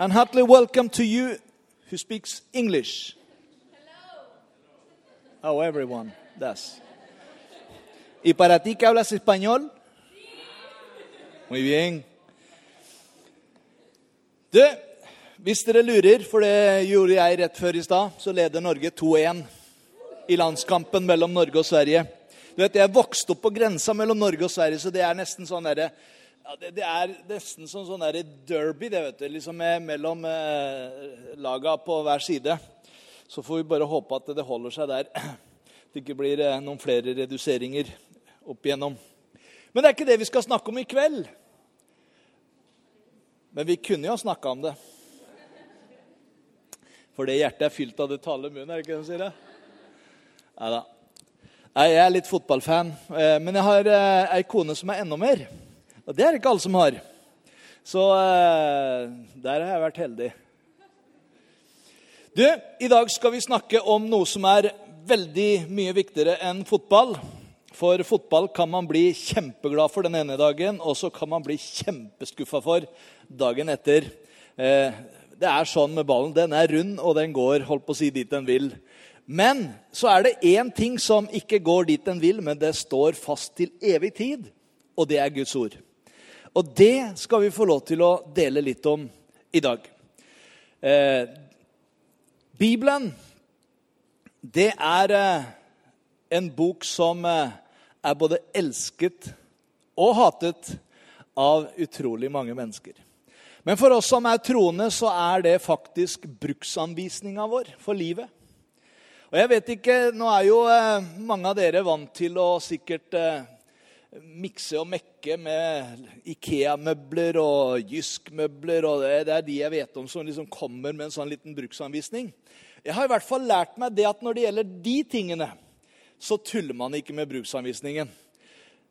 And heartily welcome to you who speaks English. Oh, everyone does. ¿Y para ti que hablas español? Muy bien. Du, hvis dere lurer, for det gjorde jeg rett før i stad, så leder Norge 2-1 i landskampen mellom Norge og Sverige. Du vet, Jeg vokste opp på grensa mellom Norge og Sverige, så det er nesten sånn derre ja, det, det er nesten som sånn der derby det vet du, liksom mellom eh, laga på hver side. Så får vi bare håpe at det holder seg der. Det ikke blir eh, noen flere reduseringer opp igjennom. Men det er ikke det vi skal snakke om i kveld. Men vi kunne jo ha snakka om det. For det hjertet er fylt av det taler munnen, er det ikke det de sier? Nei, Jeg er litt fotballfan, eh, men jeg har eh, ei kone som er enda mer. Og det er det ikke alle som har. Så eh, der har jeg vært heldig. Du, I dag skal vi snakke om noe som er veldig mye viktigere enn fotball. For fotball kan man bli kjempeglad for den ene dagen, og så kan man bli kjempeskuffa for dagen etter. Eh, det er sånn med ballen. Den er rund, og den går holdt på å si dit den vil. Men så er det én ting som ikke går dit den vil, men det står fast til evig tid, og det er Guds ord. Og det skal vi få lov til å dele litt om i dag. Eh, Bibelen, det er eh, en bok som eh, er både elsket og hatet av utrolig mange mennesker. Men for oss som er troende, så er det faktisk bruksanvisninga vår for livet. Og jeg vet ikke, Nå er jo eh, mange av dere vant til å sikkert eh, mikse og mekke med Ikea-møbler og Jysk-møbler. og det, det, er de jeg vet om som liksom kommer med en sånn liten bruksanvisning. Jeg har i hvert fall lært meg det at når det gjelder de tingene, så tuller man ikke med bruksanvisningen.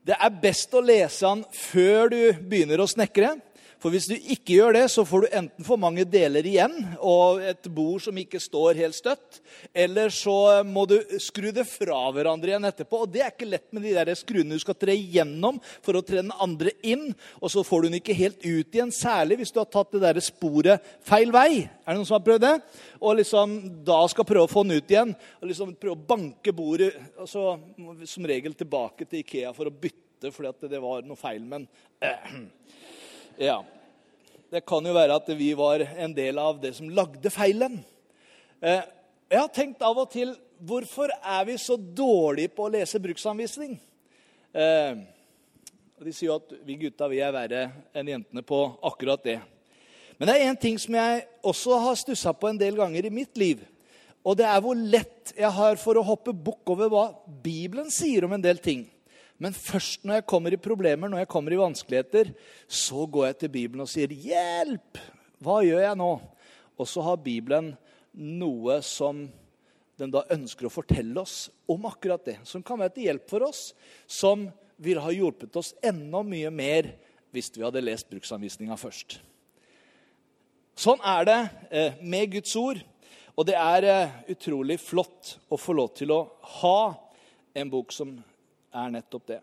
Det er best å lese den før du begynner å snekre. For hvis du ikke gjør det, så får du enten for mange deler igjen og et bord som ikke står helt støtt, eller så må du skru det fra hverandre igjen etterpå. Og det er ikke lett med de der skruene du skal tre igjennom for å tre den andre inn. Og så får du den ikke helt ut igjen, særlig hvis du har tatt det der sporet feil vei. Er det noen som har prøvd det? Og liksom da skal prøve å få den ut igjen. Og liksom prøve å banke bordet og så som regel tilbake til Ikea for å bytte fordi det var noe feil. Men øh, ja. Det kan jo være at vi var en del av det som lagde feilen. Eh, jeg har tenkt av og til hvorfor er vi så dårlige på å lese bruksanvisning? Eh, de sier jo at vi gutta vi er verre enn jentene på akkurat det. Men det er én ting som jeg også har stussa på en del ganger i mitt liv. Og det er hvor lett jeg har for å hoppe bukk over hva Bibelen sier om en del ting. Men først når jeg kommer i problemer, når jeg kommer i vanskeligheter, så går jeg til Bibelen og sier, 'Hjelp! Hva gjør jeg nå?' Og så har Bibelen noe som den da ønsker å fortelle oss om akkurat det. Som kan være til hjelp for oss, som ville ha hjulpet oss enda mye mer hvis vi hadde lest bruksanvisninga først. Sånn er det eh, med Guds ord. Og det er eh, utrolig flott å få lov til å ha en bok som er nettopp det.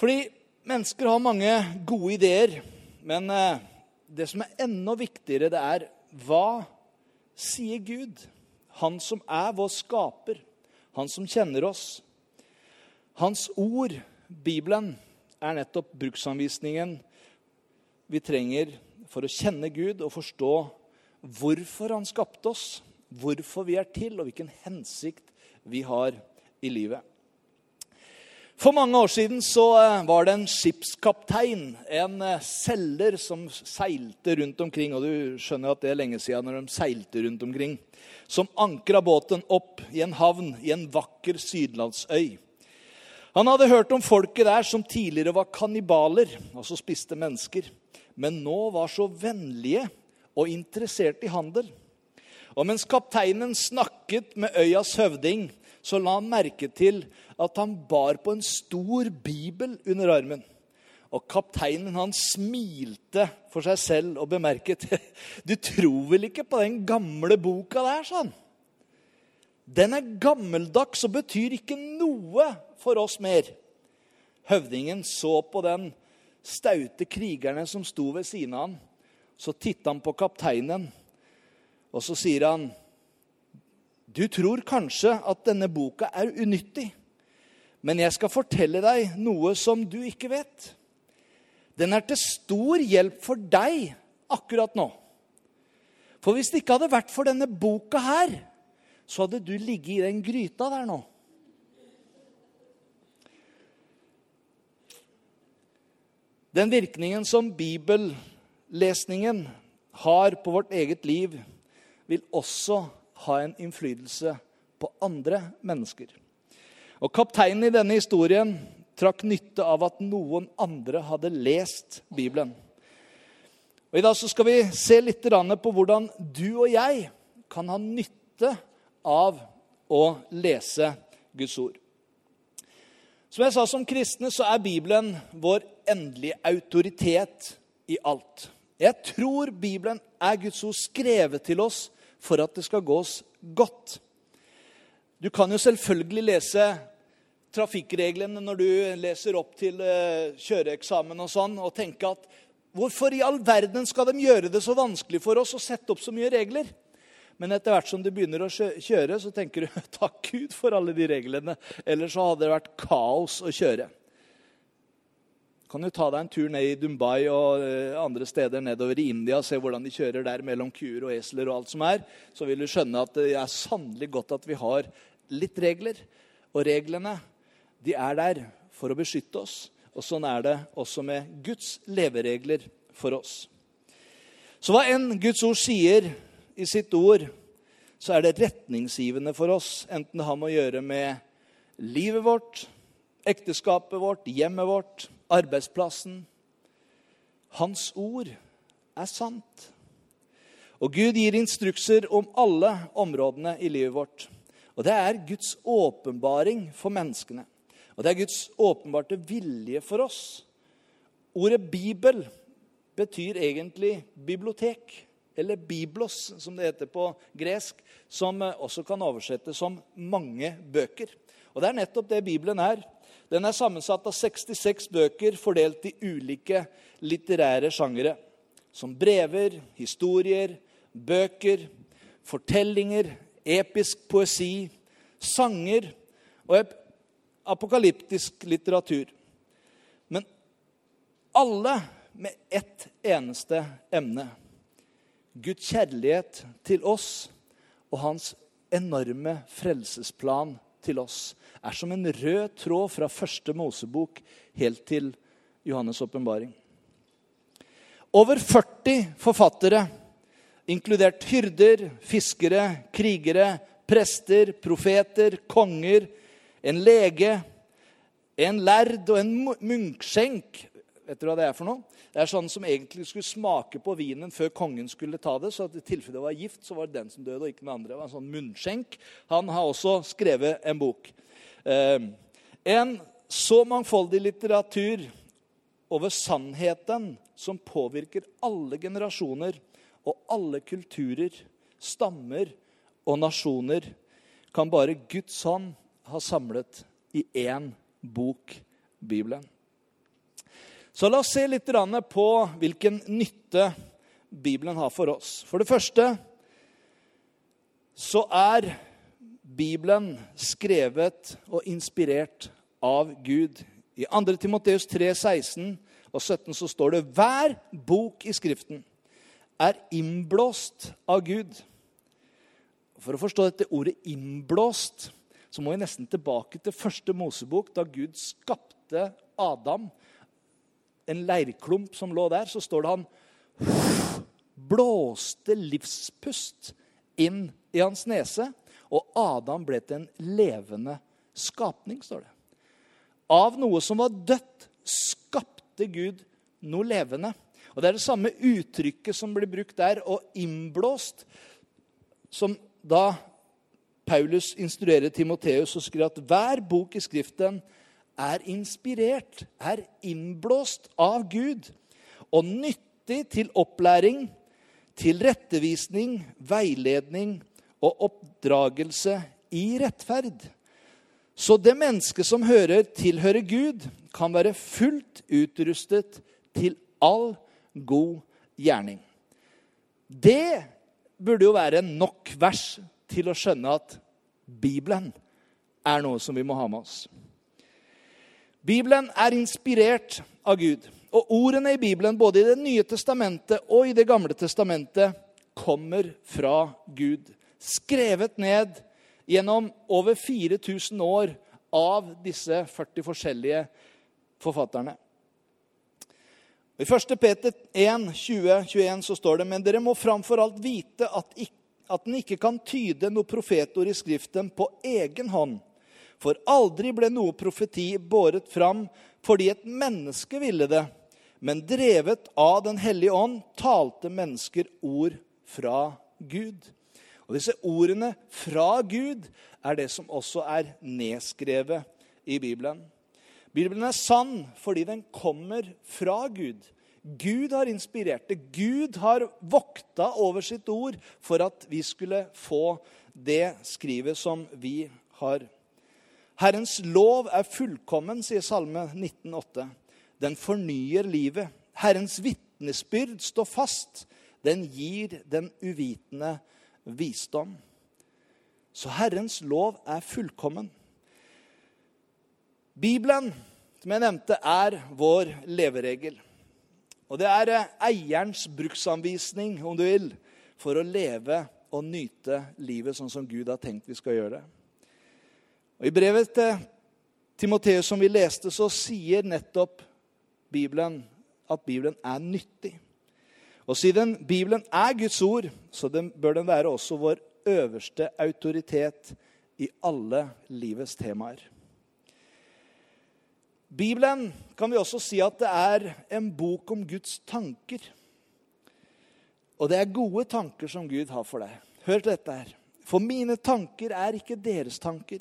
Fordi mennesker har mange gode ideer, men eh, det som er enda viktigere, det er hva sier Gud? Han som er vår skaper, han som kjenner oss. Hans ord, Bibelen, er nettopp bruksanvisningen vi trenger for å kjenne Gud og forstå hvorfor han skapte oss, hvorfor vi er til, og hvilken hensikt vi har i livet. For mange år siden så eh, var det en skipskaptein, en eh, selger, som seilte rundt omkring. Og du skjønner at det er lenge siden når de seilte rundt omkring. Som ankra båten opp i en havn i en vakker sydlandsøy. Han hadde hørt om folket der som tidligere var kannibaler, altså spiste mennesker, men nå var så vennlige og interessert i handel. Og mens kapteinen snakket med øyas høvding, så la han merke til at han bar på en stor bibel under armen. Og kapteinen han smilte for seg selv og bemerket Du tror vel ikke på den gamle boka der, sa han. Den er gammeldags og betyr ikke noe for oss mer. Høvdingen så på den staute krigerne som sto ved siden av han. Så titta han på kapteinen, og så sier han, 'Du tror kanskje at denne boka er unyttig, men jeg skal fortelle deg noe som du ikke vet.' 'Den er til stor hjelp for deg akkurat nå.' For hvis det ikke hadde vært for denne boka her, så hadde du ligget i den gryta der nå. Den virkningen som bibellesningen har på vårt eget liv, vil også ha en innflytelse på andre mennesker. Og Kapteinen i denne historien trakk nytte av at noen andre hadde lest Bibelen. Og I dag skal vi se litt på hvordan du og jeg kan ha nytte av å lese Guds ord. Som jeg sa, som kristne så er Bibelen vår endelige autoritet i alt. Jeg tror Bibelen er Guds ord skrevet til oss for at det skal gås godt. Du kan jo selvfølgelig lese trafikkreglene når du leser opp til eh, kjøreeksamen og sånn, og tenke at hvorfor i all verden skal de gjøre det så vanskelig for oss å sette opp så mye regler? Men etter hvert som du begynner å kjøre, så tenker du takk Gud for alle de reglene. Ellers så hadde det vært kaos å kjøre. Kan du ta deg en tur ned i Dubai og eh, andre steder nedover i India og se hvordan de kjører der mellom kuer og esler og alt som er, så vil du skjønne at det er sannelig godt at vi har litt regler. Og reglene, de er der for å beskytte oss. Og sånn er det også med Guds leveregler for oss. Så hva enn Guds ord sier i sitt ord, så er det retningsgivende for oss, enten det har med å gjøre med livet vårt, ekteskapet vårt, hjemmet vårt, arbeidsplassen. Hans ord er sant. Og Gud gir instrukser om alle områdene i livet vårt. Og det er Guds åpenbaring for menneskene. Og det er Guds åpenbarte vilje for oss. Ordet Bibel betyr egentlig bibliotek eller biblos, som det heter på gresk, som eh, også kan oversettes som mange bøker. Og Det er nettopp det Bibelen er. Den er sammensatt av 66 bøker fordelt i ulike litterære sjangere. Som brever, historier, bøker, fortellinger, episk poesi, sanger og apokalyptisk litteratur. Men alle med ett eneste emne Guds kjærlighet til oss og hans enorme frelsesplan til oss er som en rød tråd fra første Mosebok helt til Johannes' åpenbaring. Over 40 forfattere, inkludert hyrder, fiskere, krigere, prester, profeter, konger, en lege, en lærd og en munkskjenk Vet dere hva det er for noe? Det er sånn som egentlig skulle smake på vinen før kongen skulle ta det. Så i tilfelle det var gift, så var det den som døde, og ikke den andre. Det var en sånn munnskjenk. Han har også skrevet en bok. Eh, en så mangfoldig litteratur over sannheten som påvirker alle generasjoner og alle kulturer, stammer og nasjoner, kan bare Guds hånd ha samlet i én bok, Bibelen. Så la oss se litt på hvilken nytte Bibelen har for oss. For det første så er Bibelen skrevet og inspirert av Gud. I 2. Timoteus 3, 16 og 17 så står det hver bok i Skriften er innblåst av Gud. For å forstå dette ordet 'innblåst' så må vi nesten tilbake til første Mosebok, da Gud skapte Adam en leirklump som lå der, så står det han blåste livspust inn i hans nese, og Adam ble til en levende skapning, står det. Av noe som var dødt, skapte Gud noe levende. Og Det er det samme uttrykket som blir brukt der, og innblåst, som da Paulus instruerer Timoteus og skriver at hver bok i Skriften er inspirert, er innblåst av Gud og nyttig til opplæring, til rettevisning, veiledning og oppdragelse i rettferd. Så det mennesket som hører tilhører Gud, kan være fullt utrustet til all god gjerning. Det burde jo være nok vers til å skjønne at Bibelen er noe som vi må ha med oss. Bibelen er inspirert av Gud. Og ordene i Bibelen, både i Det nye testamentet og i Det gamle testamentet, kommer fra Gud. Skrevet ned gjennom over 4000 år av disse 40 forskjellige forfatterne. I 1. Peter 1, 20-21 så står det.: Men dere må framfor alt vite at, at den ikke kan tyde noe profetord i Skriften på egen hånd. For aldri ble noe profeti båret fram fordi et menneske ville det. Men drevet av Den hellige ånd talte mennesker ord fra Gud. Og Disse ordene fra Gud er det som også er nedskrevet i Bibelen. Bibelen er sann fordi den kommer fra Gud. Gud har inspirert det. Gud har vokta over sitt ord for at vi skulle få det skrivet som vi har. Herrens lov er fullkommen, sier Salme 19,8. Den fornyer livet. Herrens vitnesbyrd står fast. Den gir den uvitende visdom. Så Herrens lov er fullkommen. Bibelen, som jeg nevnte, er vår leveregel. Og det er eh, eierens bruksanvisning, om du vil, for å leve og nyte livet sånn som Gud har tenkt vi skal gjøre det. Og I brevet til Timoteus som vi leste, så sier nettopp Bibelen at Bibelen er nyttig. Og siden Bibelen er Guds ord, så den, bør den være også vår øverste autoritet i alle livets temaer. Bibelen kan vi også si at det er en bok om Guds tanker. Og det er gode tanker som Gud har for deg. Hør til dette her. For mine tanker er ikke deres tanker,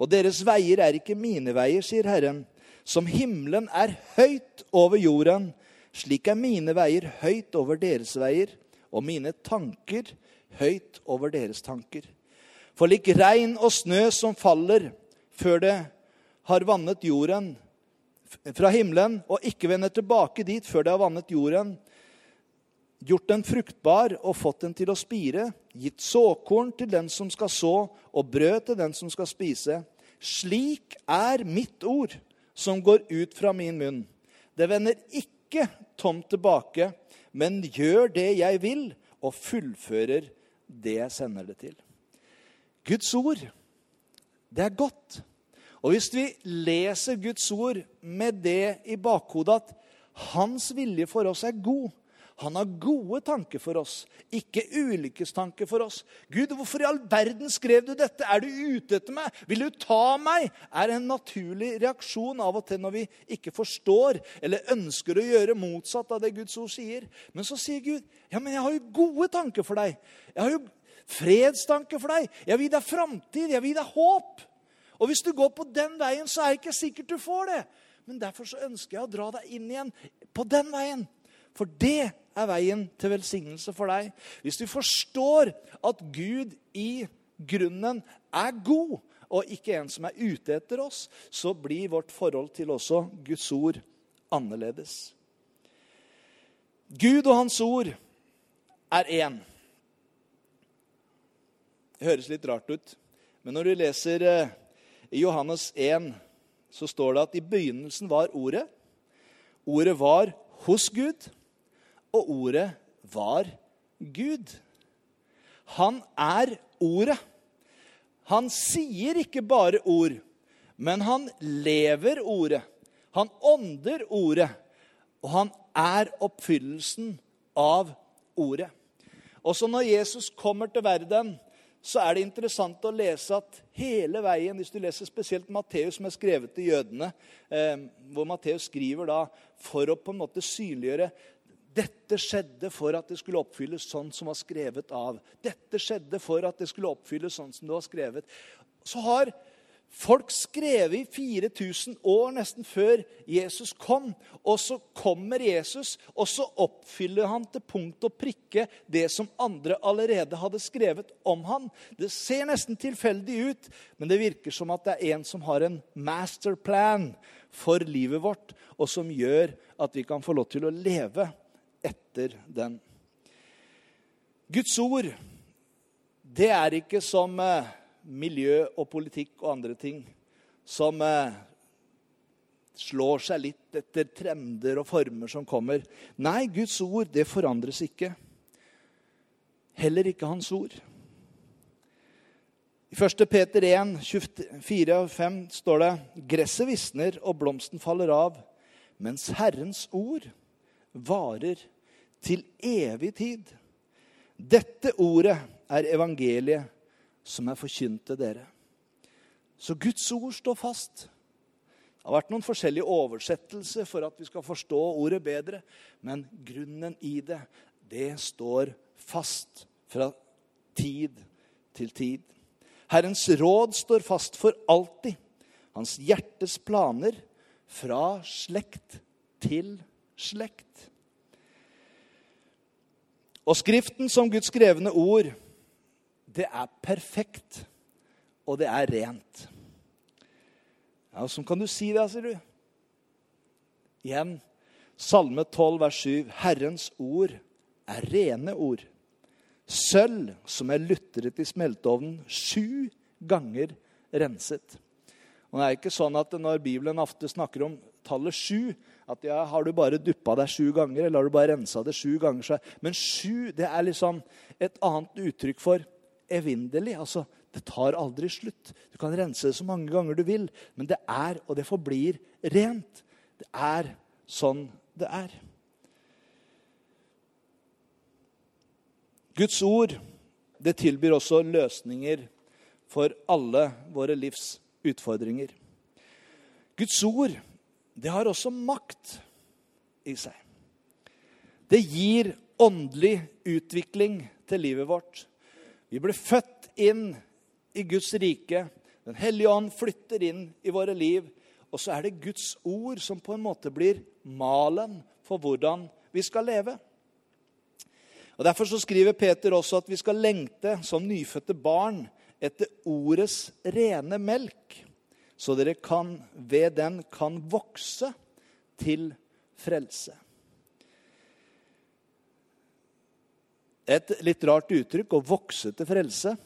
og deres veier er ikke mine veier, sier Herren. Som himmelen er høyt over jorden, slik er mine veier høyt over deres veier, og mine tanker høyt over deres tanker. For lik regn og snø som faller før det har vannet jorden fra himmelen, og ikke vender tilbake dit før det har vannet jorden, gjort den fruktbar og fått den til å spire, gitt såkorn til den som skal så, og brød til den som skal spise. Slik er mitt ord som går ut fra min munn. Det vender ikke tomt tilbake, men gjør det jeg vil, og fullfører det jeg sender det til. Guds ord, det er godt. Og hvis vi leser Guds ord med det i bakhodet at hans vilje for oss er god Han har gode tanker for oss, ikke ulykkestanker for oss. Gud, hvorfor i all verden skrev du dette? Er du ute etter meg? Vil du ta meg? er en naturlig reaksjon av og til når vi ikke forstår eller ønsker å gjøre motsatt av det Guds ord sier. Men så sier Gud, ja, men jeg har jo gode tanker for deg. Jeg har jo fredstanker for deg. Jeg vil gi deg framtid. Jeg vil gi deg håp. Og hvis du går på den veien, så er det ikke sikkert du får det. Men derfor så ønsker jeg å dra deg inn igjen på den veien. For det er veien til velsignelse for deg. Hvis du forstår at Gud i grunnen er god, og ikke en som er ute etter oss, så blir vårt forhold til også Guds ord annerledes. Gud og Hans ord er én. Det høres litt rart ut, men når du leser eh, i Johannes 1 så står det at i begynnelsen var Ordet. Ordet var hos Gud, og ordet var Gud. Han er Ordet. Han sier ikke bare ord, men han lever Ordet. Han ånder Ordet, og han er oppfyllelsen av Ordet. Også når Jesus kommer til verden, så er det interessant å lese at hele veien, hvis du leser spesielt Matteus, som er skrevet til jødene, eh, hvor Matteus skriver da for å på en måte synliggjøre dette skjedde for at det skulle oppfylles sånn som var skrevet av. Dette skjedde for at det skulle oppfylles sånn som det var skrevet. Så har Folk skrevet i 4000 år nesten før Jesus kom. Og så kommer Jesus, og så oppfyller han til punkt og prikke det som andre allerede hadde skrevet om han. Det ser nesten tilfeldig ut, men det virker som at det er en som har en masterplan for livet vårt, og som gjør at vi kan få lov til å leve etter den. Guds ord, det er ikke som eh, miljø og politikk og andre ting som eh, slår seg litt etter trender og former som kommer. Nei, Guds ord det forandres ikke. Heller ikke Hans ord. I 1. Peter 1, 24 og 5 står det gresset visner og blomsten faller av, mens Herrens ord varer til evig tid. Dette ordet er evangeliet som er forkynt til dere. Så Guds ord står fast. Det har vært noen forskjellige oversettelser for at vi skal forstå ordet bedre, men grunnen i det, det står fast fra tid til tid. Herrens råd står fast for alltid. Hans hjertes planer fra slekt til slekt. Og Skriften som Guds skrevne ord det er perfekt, og det er rent. Ja, Åssen kan du si det, sier du. Igjen, Salme 12, vers 7. Herrens ord er rene ord. Sølv som er lutret i smelteovnen, sju ganger renset. Og det er ikke sånn at Når Bibelen ofte snakker om tallet sju, at ja, har du bare duppa deg sju ganger, eller har du bare rensa det sju ganger? Så. Men sju det er liksom et annet uttrykk for evinnelig. Altså, det tar aldri slutt. Du kan rense det så mange ganger du vil, men det er, og det forblir, rent. Det er sånn det er. Guds ord det tilbyr også løsninger for alle våre livs utfordringer. Guds ord det har også makt i seg. Det gir åndelig utvikling til livet vårt. Vi ble født inn i Guds rike. Den hellige ånd flytter inn i våre liv. Og så er det Guds ord som på en måte blir malen for hvordan vi skal leve. Og Derfor så skriver Peter også at vi skal lengte som nyfødte barn etter ordets rene melk, så dere kan, ved den kan vokse til frelse. et litt rart uttrykk å vokse til frelse.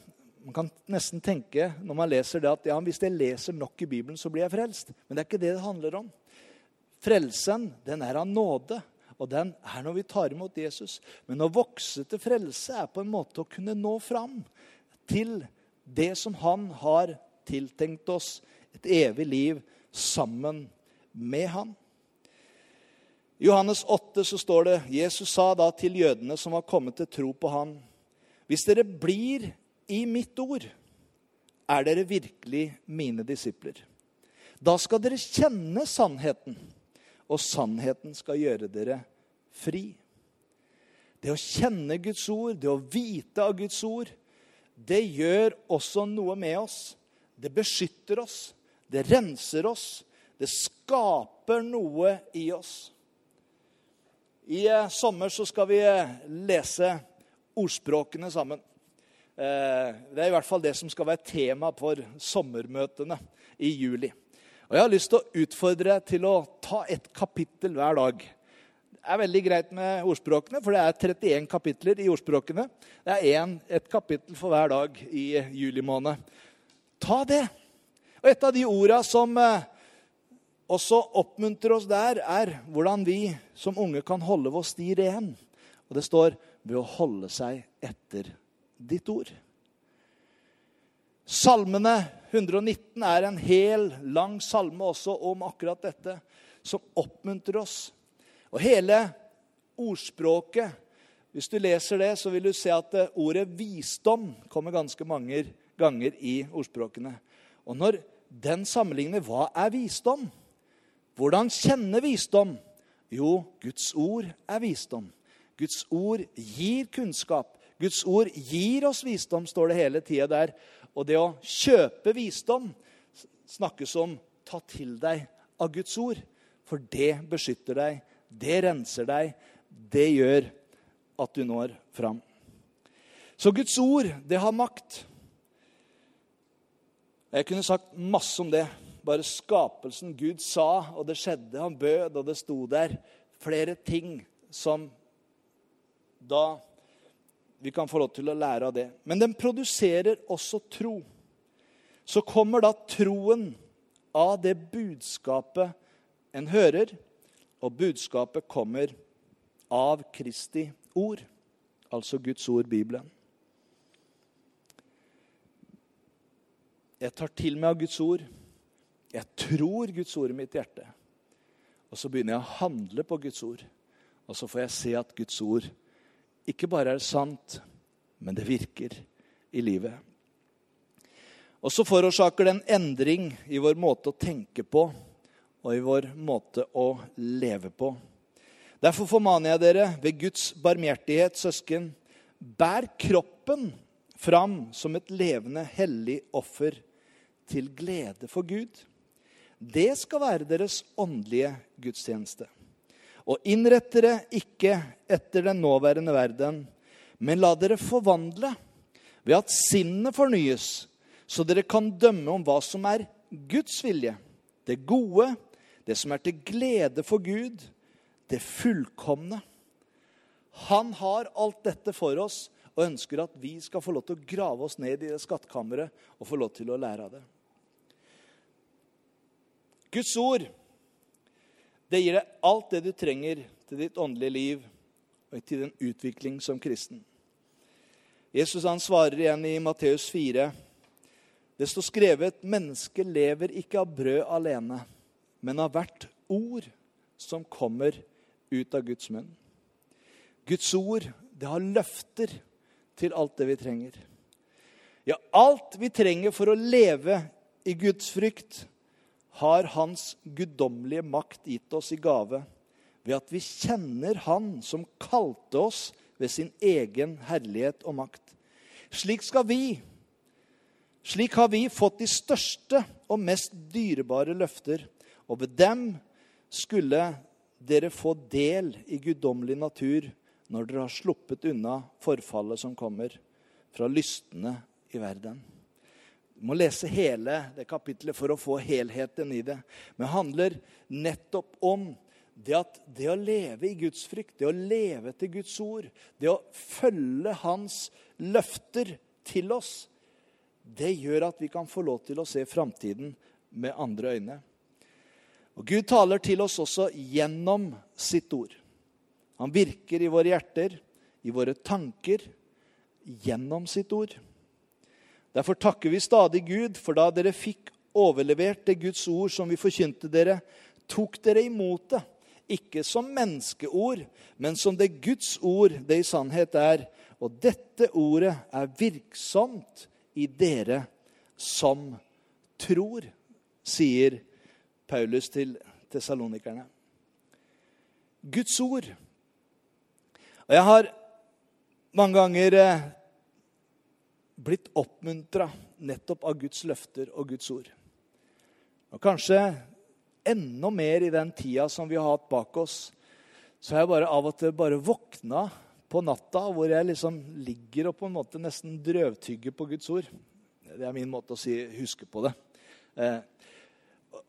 Man kan nesten tenke når man leser det at ja, hvis jeg leser nok i Bibelen, så blir jeg frelst. Men det er ikke det det handler om. Frelsen den er av nåde, og den er når vi tar imot Jesus. Men å vokse til frelse er på en måte å kunne nå fram til det som han har tiltenkt oss, et evig liv sammen med han. I Johannes 8 så står det Jesus sa da til jødene som var kommet til tro på ham, hvis dere blir i mitt ord, er dere virkelig mine disipler. Da skal dere kjenne sannheten, og sannheten skal gjøre dere fri. Det å kjenne Guds ord, det å vite av Guds ord, det gjør også noe med oss. Det beskytter oss, det renser oss, det skaper noe i oss. I eh, sommer så skal vi eh, lese ordspråkene sammen. Eh, det er i hvert fall det som skal være tema for sommermøtene i juli. Og Jeg har lyst til å utfordre deg til å ta et kapittel hver dag. Det er veldig greit med ordspråkene, for det er 31 kapitler i ordspråkene. Det er en, et kapittel for hver dag i juli måned. Ta det. Og et av de orda som også oppmuntrer oss der, er hvordan vi som unge kan holde vår sti ren. Og det står ved å holde seg etter ditt ord. Salmene 119 er en hel, lang salme også om akkurat dette, som oppmuntrer oss. Og hele ordspråket Hvis du leser det, så vil du se at eh, ordet visdom kommer ganske mange ganger i ordspråkene. Og når den sammenligner hva er visdom? Hvordan kjenne visdom? Jo, Guds ord er visdom. Guds ord gir kunnskap. Guds ord gir oss visdom, står det hele tida der. Og det å kjøpe visdom snakkes om ta til deg av Guds ord. For det beskytter deg, det renser deg, det gjør at du når fram. Så Guds ord, det har makt. Jeg kunne sagt masse om det. Bare skapelsen. Gud sa, og det skjedde. Han bød, og det sto der. Flere ting som da vi kan få lov til å lære av det. Men den produserer også tro. Så kommer da troen av det budskapet en hører, og budskapet kommer av Kristi ord, altså Guds ord, Bibelen. Jeg tar til meg av Guds ord. Jeg tror Guds ord i mitt hjerte. Og så begynner jeg å handle på Guds ord. Og så får jeg se at Guds ord ikke bare er sant, men det virker i livet. Og så forårsaker det en endring i vår måte å tenke på og i vår måte å leve på. Derfor formaner jeg dere ved Guds barmhjertighet, søsken, bær kroppen fram som et levende, hellig offer til glede for Gud. Det skal være deres åndelige gudstjeneste. Og innrett dere ikke etter den nåværende verden, men la dere forvandle ved at sinnet fornyes, så dere kan dømme om hva som er Guds vilje, det gode, det som er til glede for Gud, det fullkomne. Han har alt dette for oss og ønsker at vi skal få lov til å grave oss ned i det skattkammeret og få lov til å lære av det. Guds ord det gir deg alt det du trenger til ditt åndelige liv og til din utvikling som kristen. Jesus han svarer igjen i Matteus 4. Det står skrevet mennesket lever ikke av brød alene, men av hvert ord som kommer ut av Guds munn. Guds ord, det har løfter til alt det vi trenger. Ja, alt vi trenger for å leve i Guds frykt, har Hans guddommelige makt gitt oss i gave ved at vi kjenner Han som kalte oss ved sin egen herlighet og makt. Slik skal vi. Slik har vi fått de største og mest dyrebare løfter, og ved dem skulle dere få del i guddommelig natur når dere har sluppet unna forfallet som kommer fra lystne i verden. Du må lese hele det kapitlet for å få helheten i det. Men det handler nettopp om det at det å leve i Guds frykt, det å leve til Guds ord, det å følge Hans løfter til oss, det gjør at vi kan få lov til å se framtiden med andre øyne. Og Gud taler til oss også gjennom sitt ord. Han virker i våre hjerter, i våre tanker, gjennom sitt ord. Derfor takker vi stadig Gud, for da dere fikk overlevert det Guds ord som vi forkynte dere, tok dere imot det. Ikke som menneskeord, men som det Guds ord det i sannhet er. Og dette ordet er virksomt i dere som tror, sier Paulus til tesalonikerne. Guds ord. Og jeg har mange ganger eh, blitt oppmuntra nettopp av Guds løfter og Guds ord. Og kanskje enda mer i den tida som vi har hatt bak oss, så har jeg bare av og til bare våkna på natta hvor jeg liksom ligger og på en måte nesten drøvtygger på Guds ord. Det er min måte å si 'huske på det'. Eh,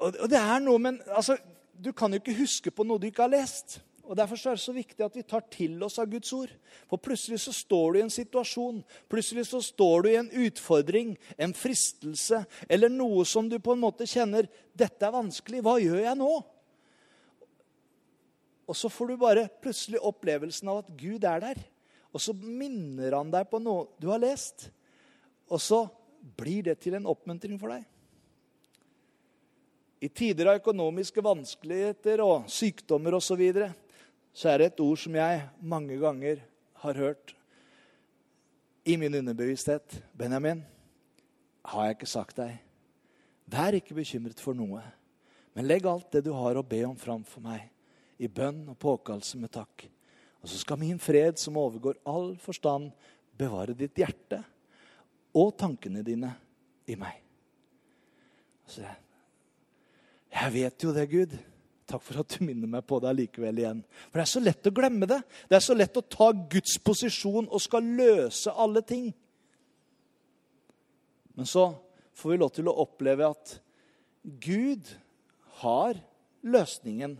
og det er noe, men altså, Du kan jo ikke huske på noe du ikke har lest. Og Derfor er det så viktig at vi tar til oss av Guds ord. For plutselig så står du i en situasjon, plutselig så står du i en utfordring, en fristelse, eller noe som du på en måte kjenner dette er vanskelig. Hva gjør jeg nå? Og så får du bare plutselig opplevelsen av at Gud er der. Og så minner han deg på noe du har lest. Og så blir det til en oppmuntring for deg. I tider av økonomiske vanskeligheter og sykdommer osv. Så, videre, så er det et ord som jeg mange ganger har hørt i min underbevissthet Benjamin, har jeg ikke sagt deg. Vær ikke bekymret for noe, men legg alt det du har å be om, fram for meg, i bønn og påkallelse med takk. Og så skal min fred, som overgår all forstand, bevare ditt hjerte og tankene dine i meg. Altså, jeg vet jo det, Gud. Takk for at du minner meg på det allikevel igjen. For det er så lett å glemme det. Det er så lett å ta Guds posisjon og skal løse alle ting. Men så får vi lov til å oppleve at Gud har løsningen.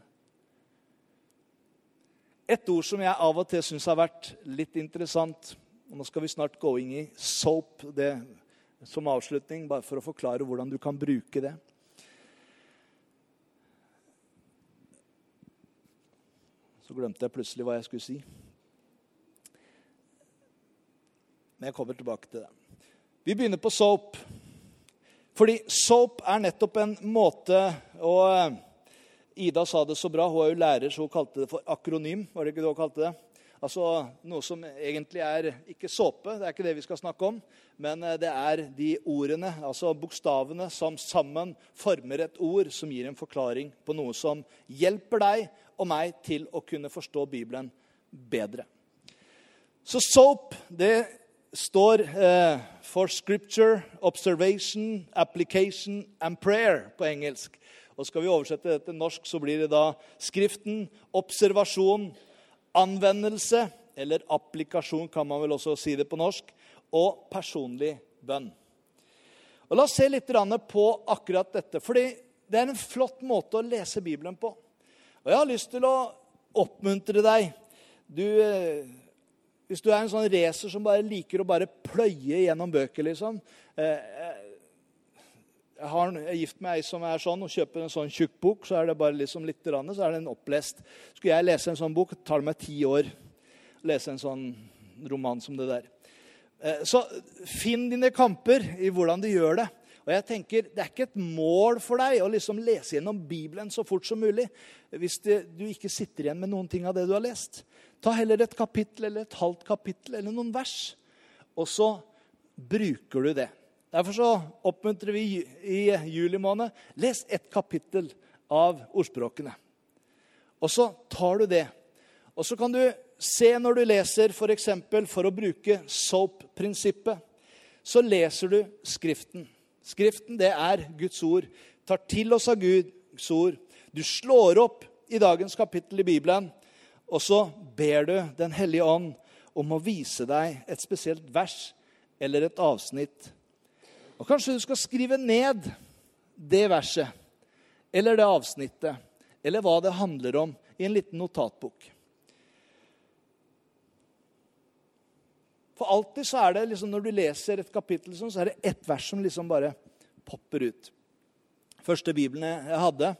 Et ord som jeg av og til syns har vært litt interessant og Nå skal vi snart gå inn i soap det, som avslutning, bare for å forklare hvordan du kan bruke det. Så glemte jeg plutselig hva jeg skulle si. Men jeg kommer tilbake til det. Vi begynner på soap. Fordi soap er nettopp en måte Og eh, Ida sa det så bra. Hun er jo lærer, så hun kalte det for akronym. Var det ikke det hun kalte det? Altså noe som egentlig er ikke såpe, det er ikke det vi skal snakke om. Men eh, det er de ordene, altså bokstavene, som sammen former et ord som gir en forklaring på noe som hjelper deg og meg til å kunne forstå Bibelen bedre. Så SOAP det står eh, for Scripture, Observation, Application and Prayer på engelsk. Og Skal vi oversette det til norsk, så blir det da Skriften, observasjon, anvendelse, eller applikasjon, kan man vel også si det på norsk, og personlig bønn. Og La oss se litt på akkurat dette. fordi det er en flott måte å lese Bibelen på. Og jeg har lyst til å oppmuntre deg. Du, eh, hvis du er en sånn racer som bare liker å bare pløye gjennom bøker, liksom eh, eh, Jeg har jeg gift med ei som er sånn, og kjøper en sånn tjukk bok, så er det bare liksom litt, så er den opplest. Skulle jeg lese en sånn bok, tar det meg ti år å lese en sånn roman som det der. Så finn dine kamper i hvordan du gjør det. Og jeg tenker, Det er ikke et mål for deg å liksom lese gjennom Bibelen så fort som mulig hvis det, du ikke sitter igjen med noen ting av det du har lest. Ta heller et kapittel eller et halvt kapittel eller noen vers, og så bruker du det. Derfor så oppmuntrer vi i juli måned les ett kapittel av ordspråkene. Og så tar du det. Og så kan du se når du leser f.eks. For, for å bruke SOAP-prinsippet, så leser du Skriften. Skriften, det er Guds ord. Tar til oss av Guds ord. Du slår opp i dagens kapittel i Bibelen, og så ber du Den hellige ånd om å vise deg et spesielt vers eller et avsnitt. Og Kanskje du skal skrive ned det verset eller det avsnittet eller hva det handler om, i en liten notatbok. For alltid så er det liksom, Når du leser et kapittel, sånn, så er det ett vers som liksom bare popper ut. Første biblene jeg hadde,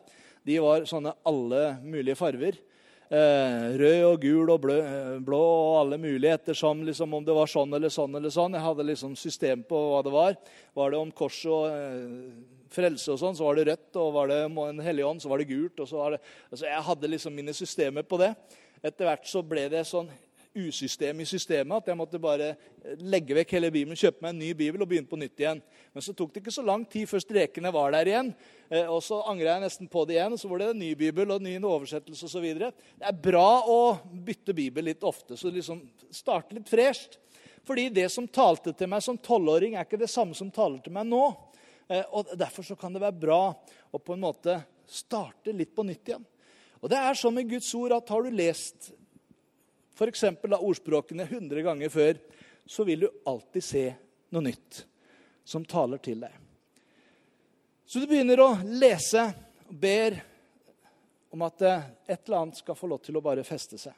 de var sånne alle mulige farger. Eh, rød og gul og blå, eh, blå og alle mulige ettersom liksom, om det var sånn eller sånn. eller sånn. Jeg hadde liksom system på hva det var. Var det om kors og eh, frelse og sånn, så var det rødt. Og var det en hellig ånd, så var det gult. og så var det, altså Jeg hadde liksom mine systemer på det. Etter hvert så ble det sånn usystem i systemet at jeg måtte bare legge vekk hele Bibelen, kjøpe meg en ny bibel og begynne på nytt igjen. Men så tok det ikke så lang tid før strekene var der igjen. Eh, og så angra jeg nesten på det igjen, og så var det en ny bibel og en ny oversettelse osv. Det er bra å bytte bibel litt ofte, så liksom starte litt fresht. Fordi det som talte til meg som tolvåring, er ikke det samme som taler til meg nå. Eh, og Derfor så kan det være bra å på en måte starte litt på nytt igjen. Og det er sånn med Guds ord at har du lest f.eks. av ordspråkene 100 ganger før, så vil du alltid se noe nytt som taler til deg. Så du begynner å lese og ber om at eh, et eller annet skal få lov til å bare feste seg.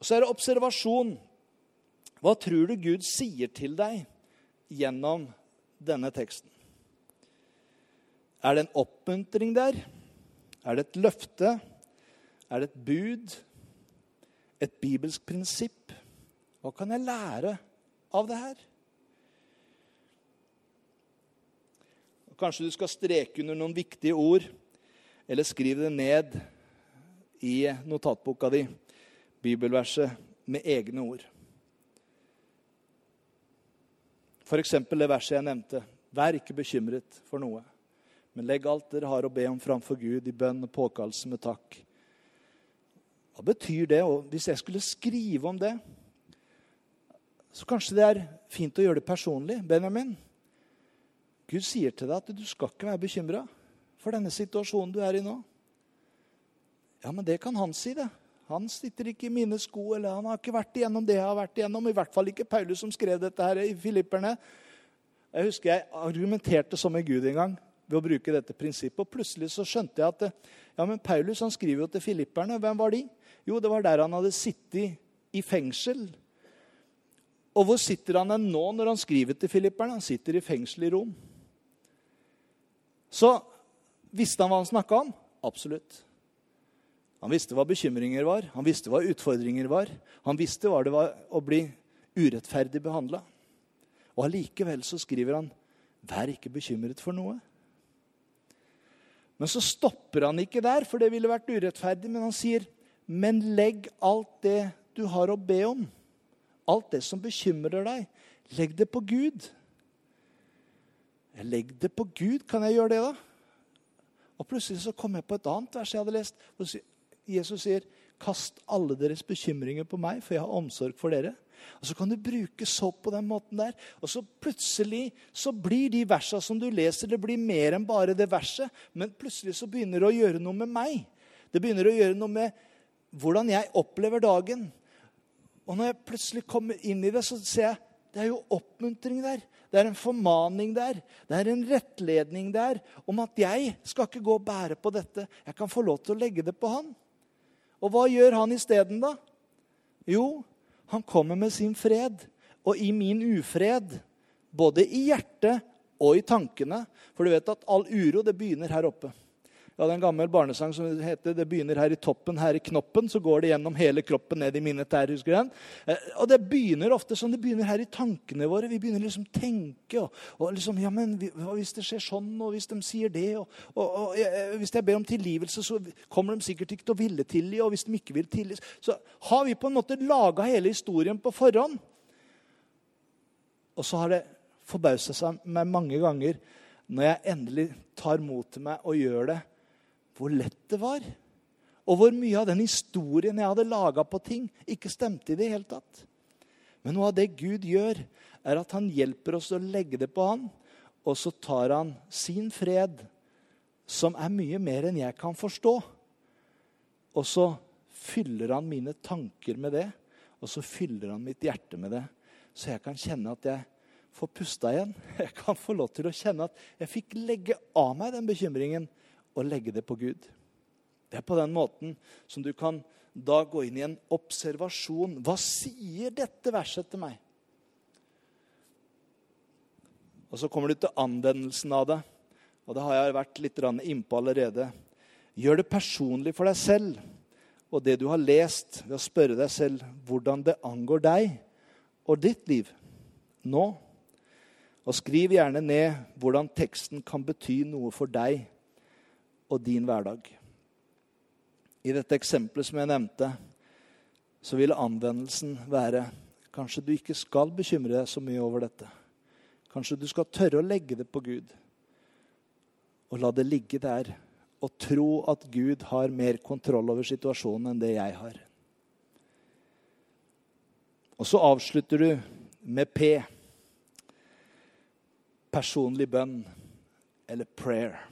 Og så er det observasjon. Hva tror du Gud sier til deg gjennom denne teksten? Er det en oppmuntring der? Er det et løfte? Er det et bud? et bibelsk prinsipp. Hva kan jeg lære av det her? Kanskje du skal streke under noen viktige ord, eller skrive det ned i notatboka di, bibelverset, med egne ord. F.eks. det verset jeg nevnte. Vær ikke bekymret for noe, men legg alt dere har å be om framfor Gud i bønn og påkallelse med takk. Hva betyr det? Og hvis jeg skulle skrive om det, så kanskje det er fint å gjøre det personlig. Benjamin, Gud sier til deg at du skal ikke være bekymra for denne situasjonen du er i nå. Ja, men det kan han si, det. Han sitter ikke i mine sko, eller han har ikke vært igjennom det jeg har vært igjennom. I hvert fall ikke Paulus som skrev dette her i Filipperne. Jeg husker jeg argumenterte som en gud en gang ved å bruke dette prinsippet. Og plutselig så skjønte jeg at ja, men Paulus han skriver jo til filipperne. Hvem var de? Jo, det var der han hadde sittet i fengsel. Og hvor sitter han nå når han skriver til filipperne? Han sitter i fengsel i Rom. Så visste han hva han snakka om? Absolutt. Han visste hva bekymringer var, han visste hva utfordringer var. Han visste hva det var å bli urettferdig behandla. Og allikevel så skriver han, 'Vær ikke bekymret for noe'. Men så stopper han ikke der, for det ville vært urettferdig. Men han sier, 'Men legg alt det du har å be om', alt det som bekymrer deg, legg det på Gud'. Legg det på Gud. Kan jeg gjøre det, da? Og plutselig så kom jeg på et annet vers jeg hadde lest. Jesus sier, 'Kast alle deres bekymringer på meg, for jeg har omsorg for dere.' Og Så kan du bruke sopp på den måten der. Og så plutselig så blir de versa som du leser, det blir mer enn bare det verset. Men plutselig så begynner det å gjøre noe med meg. Det begynner å gjøre noe med hvordan jeg opplever dagen. Og når jeg plutselig kommer inn i det, så ser jeg det er jo oppmuntring der. Det er en formaning der. Det er en rettledning der om at jeg skal ikke gå og bære på dette. Jeg kan få lov til å legge det på han. Og hva gjør han isteden, da? Jo, han kommer med sin fred. Og i min ufred, både i hjertet og i tankene For du vet at all uro det begynner her oppe. Jeg hadde en gammel barnesang som heter 'Det begynner her i toppen, her i knoppen'. Så går det gjennom hele kroppen ned i mine tær. husker den? Eh, og det begynner ofte sånn, det begynner her i tankene våre. Vi begynner liksom å tenke. Og, og liksom, ja, men Hvis det skjer sånn, og hvis de sier det og, og, og Hvis jeg ber om tilgivelse, så kommer de sikkert ikke til å ville tilgi. Og hvis de ikke vil tilgi, så har vi på en måte laga hele historien på forhånd. Og så har det forbausa seg meg mange ganger når jeg endelig tar mot til meg og gjør det hvor lett det var. Og hvor mye av den historien jeg hadde laga på ting, ikke stemte i det hele tatt. Men noe av det Gud gjør, er at han hjelper oss å legge det på han, og så tar han sin fred, som er mye mer enn jeg kan forstå. Og så fyller han mine tanker med det, og så fyller han mitt hjerte med det. Så jeg kan kjenne at jeg får pusta igjen. Jeg kan få lov til å kjenne at jeg fikk legge av meg den bekymringen og legge det på Gud. Det er på den måten som du kan da gå inn i en observasjon. Hva sier dette verset til meg? Og så kommer du til anvendelsen av det. Og det har jeg vært litt innpå allerede. Gjør det personlig for deg selv og det du har lest, ved å spørre deg selv hvordan det angår deg og ditt liv nå. Og skriv gjerne ned hvordan teksten kan bety noe for deg og din hverdag. I dette eksempelet som jeg nevnte, så vil anvendelsen være Kanskje du ikke skal bekymre deg så mye over dette. Kanskje du skal tørre å legge det på Gud og la det ligge der. Og tro at Gud har mer kontroll over situasjonen enn det jeg har. Og så avslutter du med P. Personlig bønn eller prayer.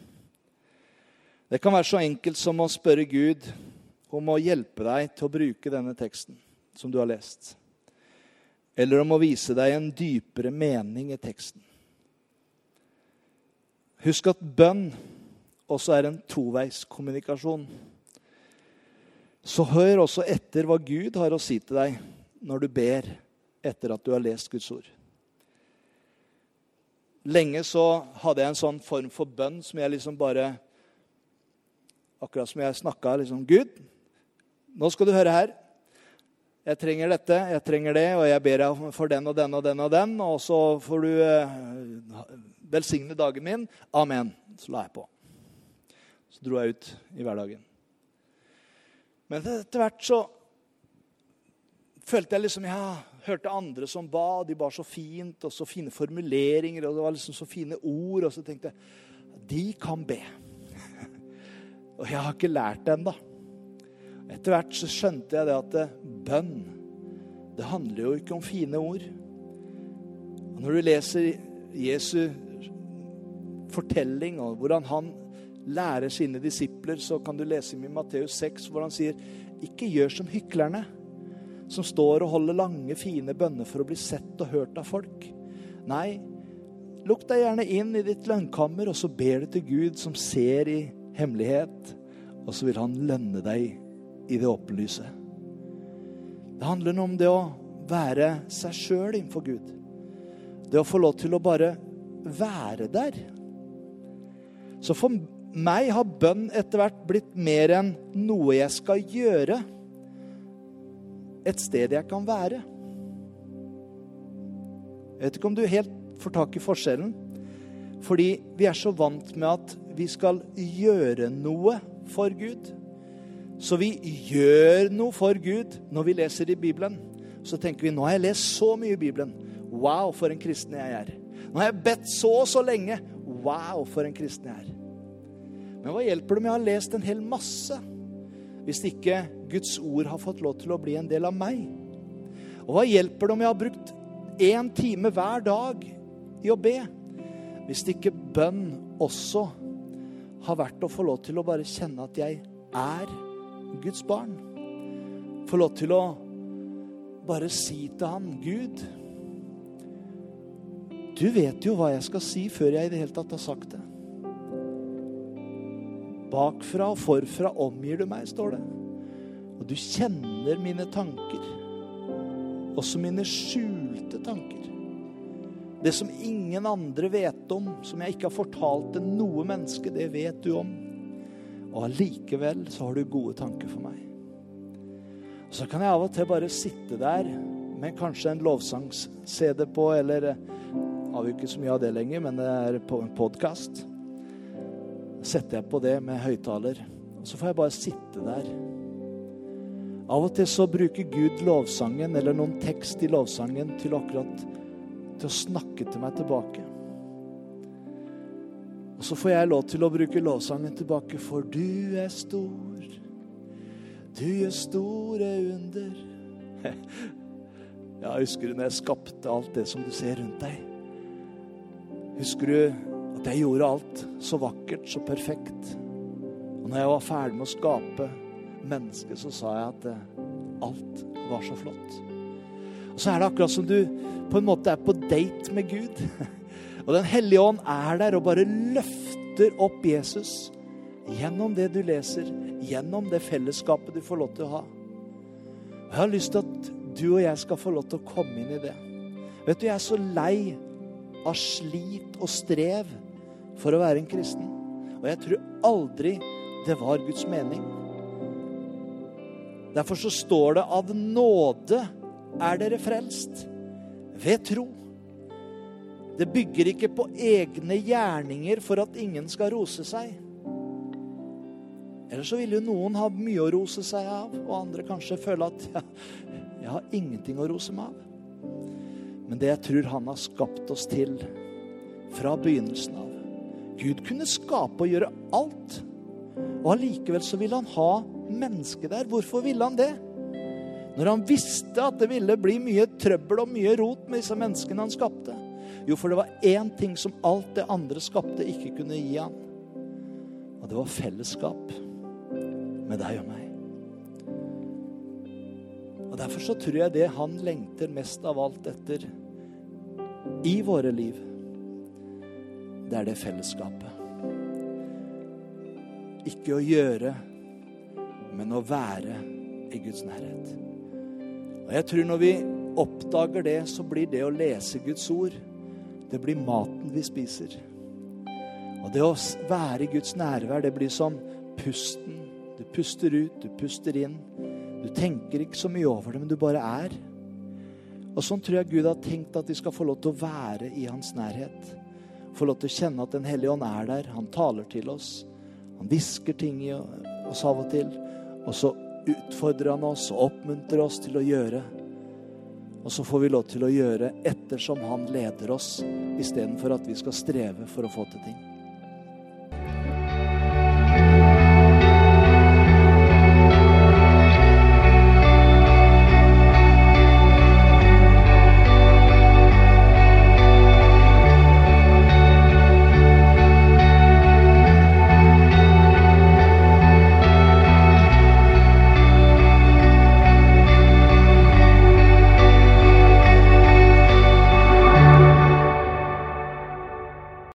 Det kan være så enkelt som å spørre Gud om å hjelpe deg til å bruke denne teksten som du har lest. Eller om å vise deg en dypere mening i teksten. Husk at bønn også er en toveiskommunikasjon. Så hør også etter hva Gud har å si til deg når du ber etter at du har lest Guds ord. Lenge så hadde jeg en sånn form for bønn som jeg liksom bare Akkurat som jeg snakka liksom Gud, nå skal du høre her. Jeg trenger dette, jeg trenger det, og jeg ber deg for den og den og den og den. Og så får du uh, velsigne dagen min. Amen. Så la jeg på. Så dro jeg ut i hverdagen. Men etter hvert så følte jeg liksom Jeg hørte andre som ba, de bar så fint, og så fine formuleringer, og det var liksom så fine ord. Og så tenkte jeg de kan be. Og jeg har ikke lært det ennå. Etter hvert så skjønte jeg det at bønn, det handler jo ikke om fine ord. Og når du leser Jesu fortelling og hvordan han lærer sine disipler, så kan du lese i Matteus 6 hvor han sier ikke gjør som hyklerne, som står og holder lange, fine bønner for å bli sett og hørt av folk. Nei, lukk deg gjerne inn i ditt lønnkammer, og så ber du til Gud, som ser i hemmelighet, og så vil han lønne deg i det åpenlyse. Det handler om det å være seg sjøl innenfor Gud. Det å få lov til å bare være der. Så for meg har bønn etter hvert blitt mer enn noe jeg skal gjøre. Et sted jeg kan være. Jeg vet ikke om du helt får tak i forskjellen. Fordi vi er så vant med at vi skal gjøre noe for Gud. Så vi gjør noe for Gud når vi leser i Bibelen. Så tenker vi nå har jeg lest så mye i Bibelen. Wow, for en kristen jeg er. Nå har jeg bedt så og så lenge. Wow, for en kristen jeg er. Men hva hjelper det om jeg har lest en hel masse hvis ikke Guds ord har fått lov til å bli en del av meg? Og hva hjelper det om jeg har brukt én time hver dag i å be, hvis ikke bønn også har vært å få lov til å bare kjenne at jeg er Guds barn? Få lov til å bare si til han, Gud, du vet jo hva jeg skal si før jeg i det hele tatt har sagt det. Bakfra og forfra omgir du meg, står det. Og du kjenner mine tanker. Også mine skjulte tanker. Det som ingen andre vet om, som jeg ikke har fortalt til noe menneske, det vet du om. Og allikevel så har du gode tanker for meg. Så kan jeg av og til bare sitte der med kanskje en lovsangs-CD på, eller har vi ikke så mye av det lenger, men det er på en podkast. Setter jeg på det med høyttaler, så får jeg bare sitte der. Av og til så bruker Gud lovsangen eller noen tekst i lovsangen til akkurat til å snakke til meg tilbake. Og så får jeg lov til å bruke lovsangen tilbake, for du er stor. Du gjør store under. Ja, husker du når jeg skapte alt det som du ser rundt deg? Husker du at jeg gjorde alt så vakkert, så perfekt? Og når jeg var ferdig med å skape mennesket, så sa jeg at eh, alt var så flott. Så er det akkurat som du på en måte er på date med Gud. Og Den hellige ånd er der og bare løfter opp Jesus gjennom det du leser, gjennom det fellesskapet du får lov til å ha. Jeg har lyst til at du og jeg skal få lov til å komme inn i det. Vet du, Jeg er så lei av slit og strev for å være en kristen. Og jeg tror aldri det var Guds mening. Derfor så står det av nåde er dere frelst ved tro. Det bygger ikke på egne gjerninger for at ingen skal rose seg. Ellers så vil jo noen ha mye å rose seg av, og andre kanskje føle at ja, jeg har ingenting å rose meg av. Men det jeg tror han har skapt oss til fra begynnelsen av Gud kunne skape og gjøre alt. Og allikevel så ville han ha mennesket der. Hvorfor ville han det? Når han visste at det ville bli mye trøbbel og mye rot med disse menneskene han skapte. Jo, for det var én ting som alt det andre skapte, ikke kunne gi han. Og det var fellesskap med deg og meg. Og Derfor så tror jeg det han lengter mest av alt etter i våre liv, det er det fellesskapet. Ikke å gjøre, men å være i Guds nærhet. Og jeg tror når vi oppdager det, så blir det å lese Guds ord det blir maten vi spiser. Og det å være i Guds nærvær, det blir som pusten. Du puster ut, du puster inn. Du tenker ikke så mye over det, men du bare er. Og sånn tror jeg Gud har tenkt at vi skal få lov til å være i hans nærhet. Få lov til å kjenne at Den hellige ånd er der. Han taler til oss. Han hvisker ting i oss av og til. Og så utfordrer han oss og oppmuntrer oss til å gjøre Og så får vi lov til å gjøre ettersom han leder oss, istedenfor at vi skal streve for å få til ting.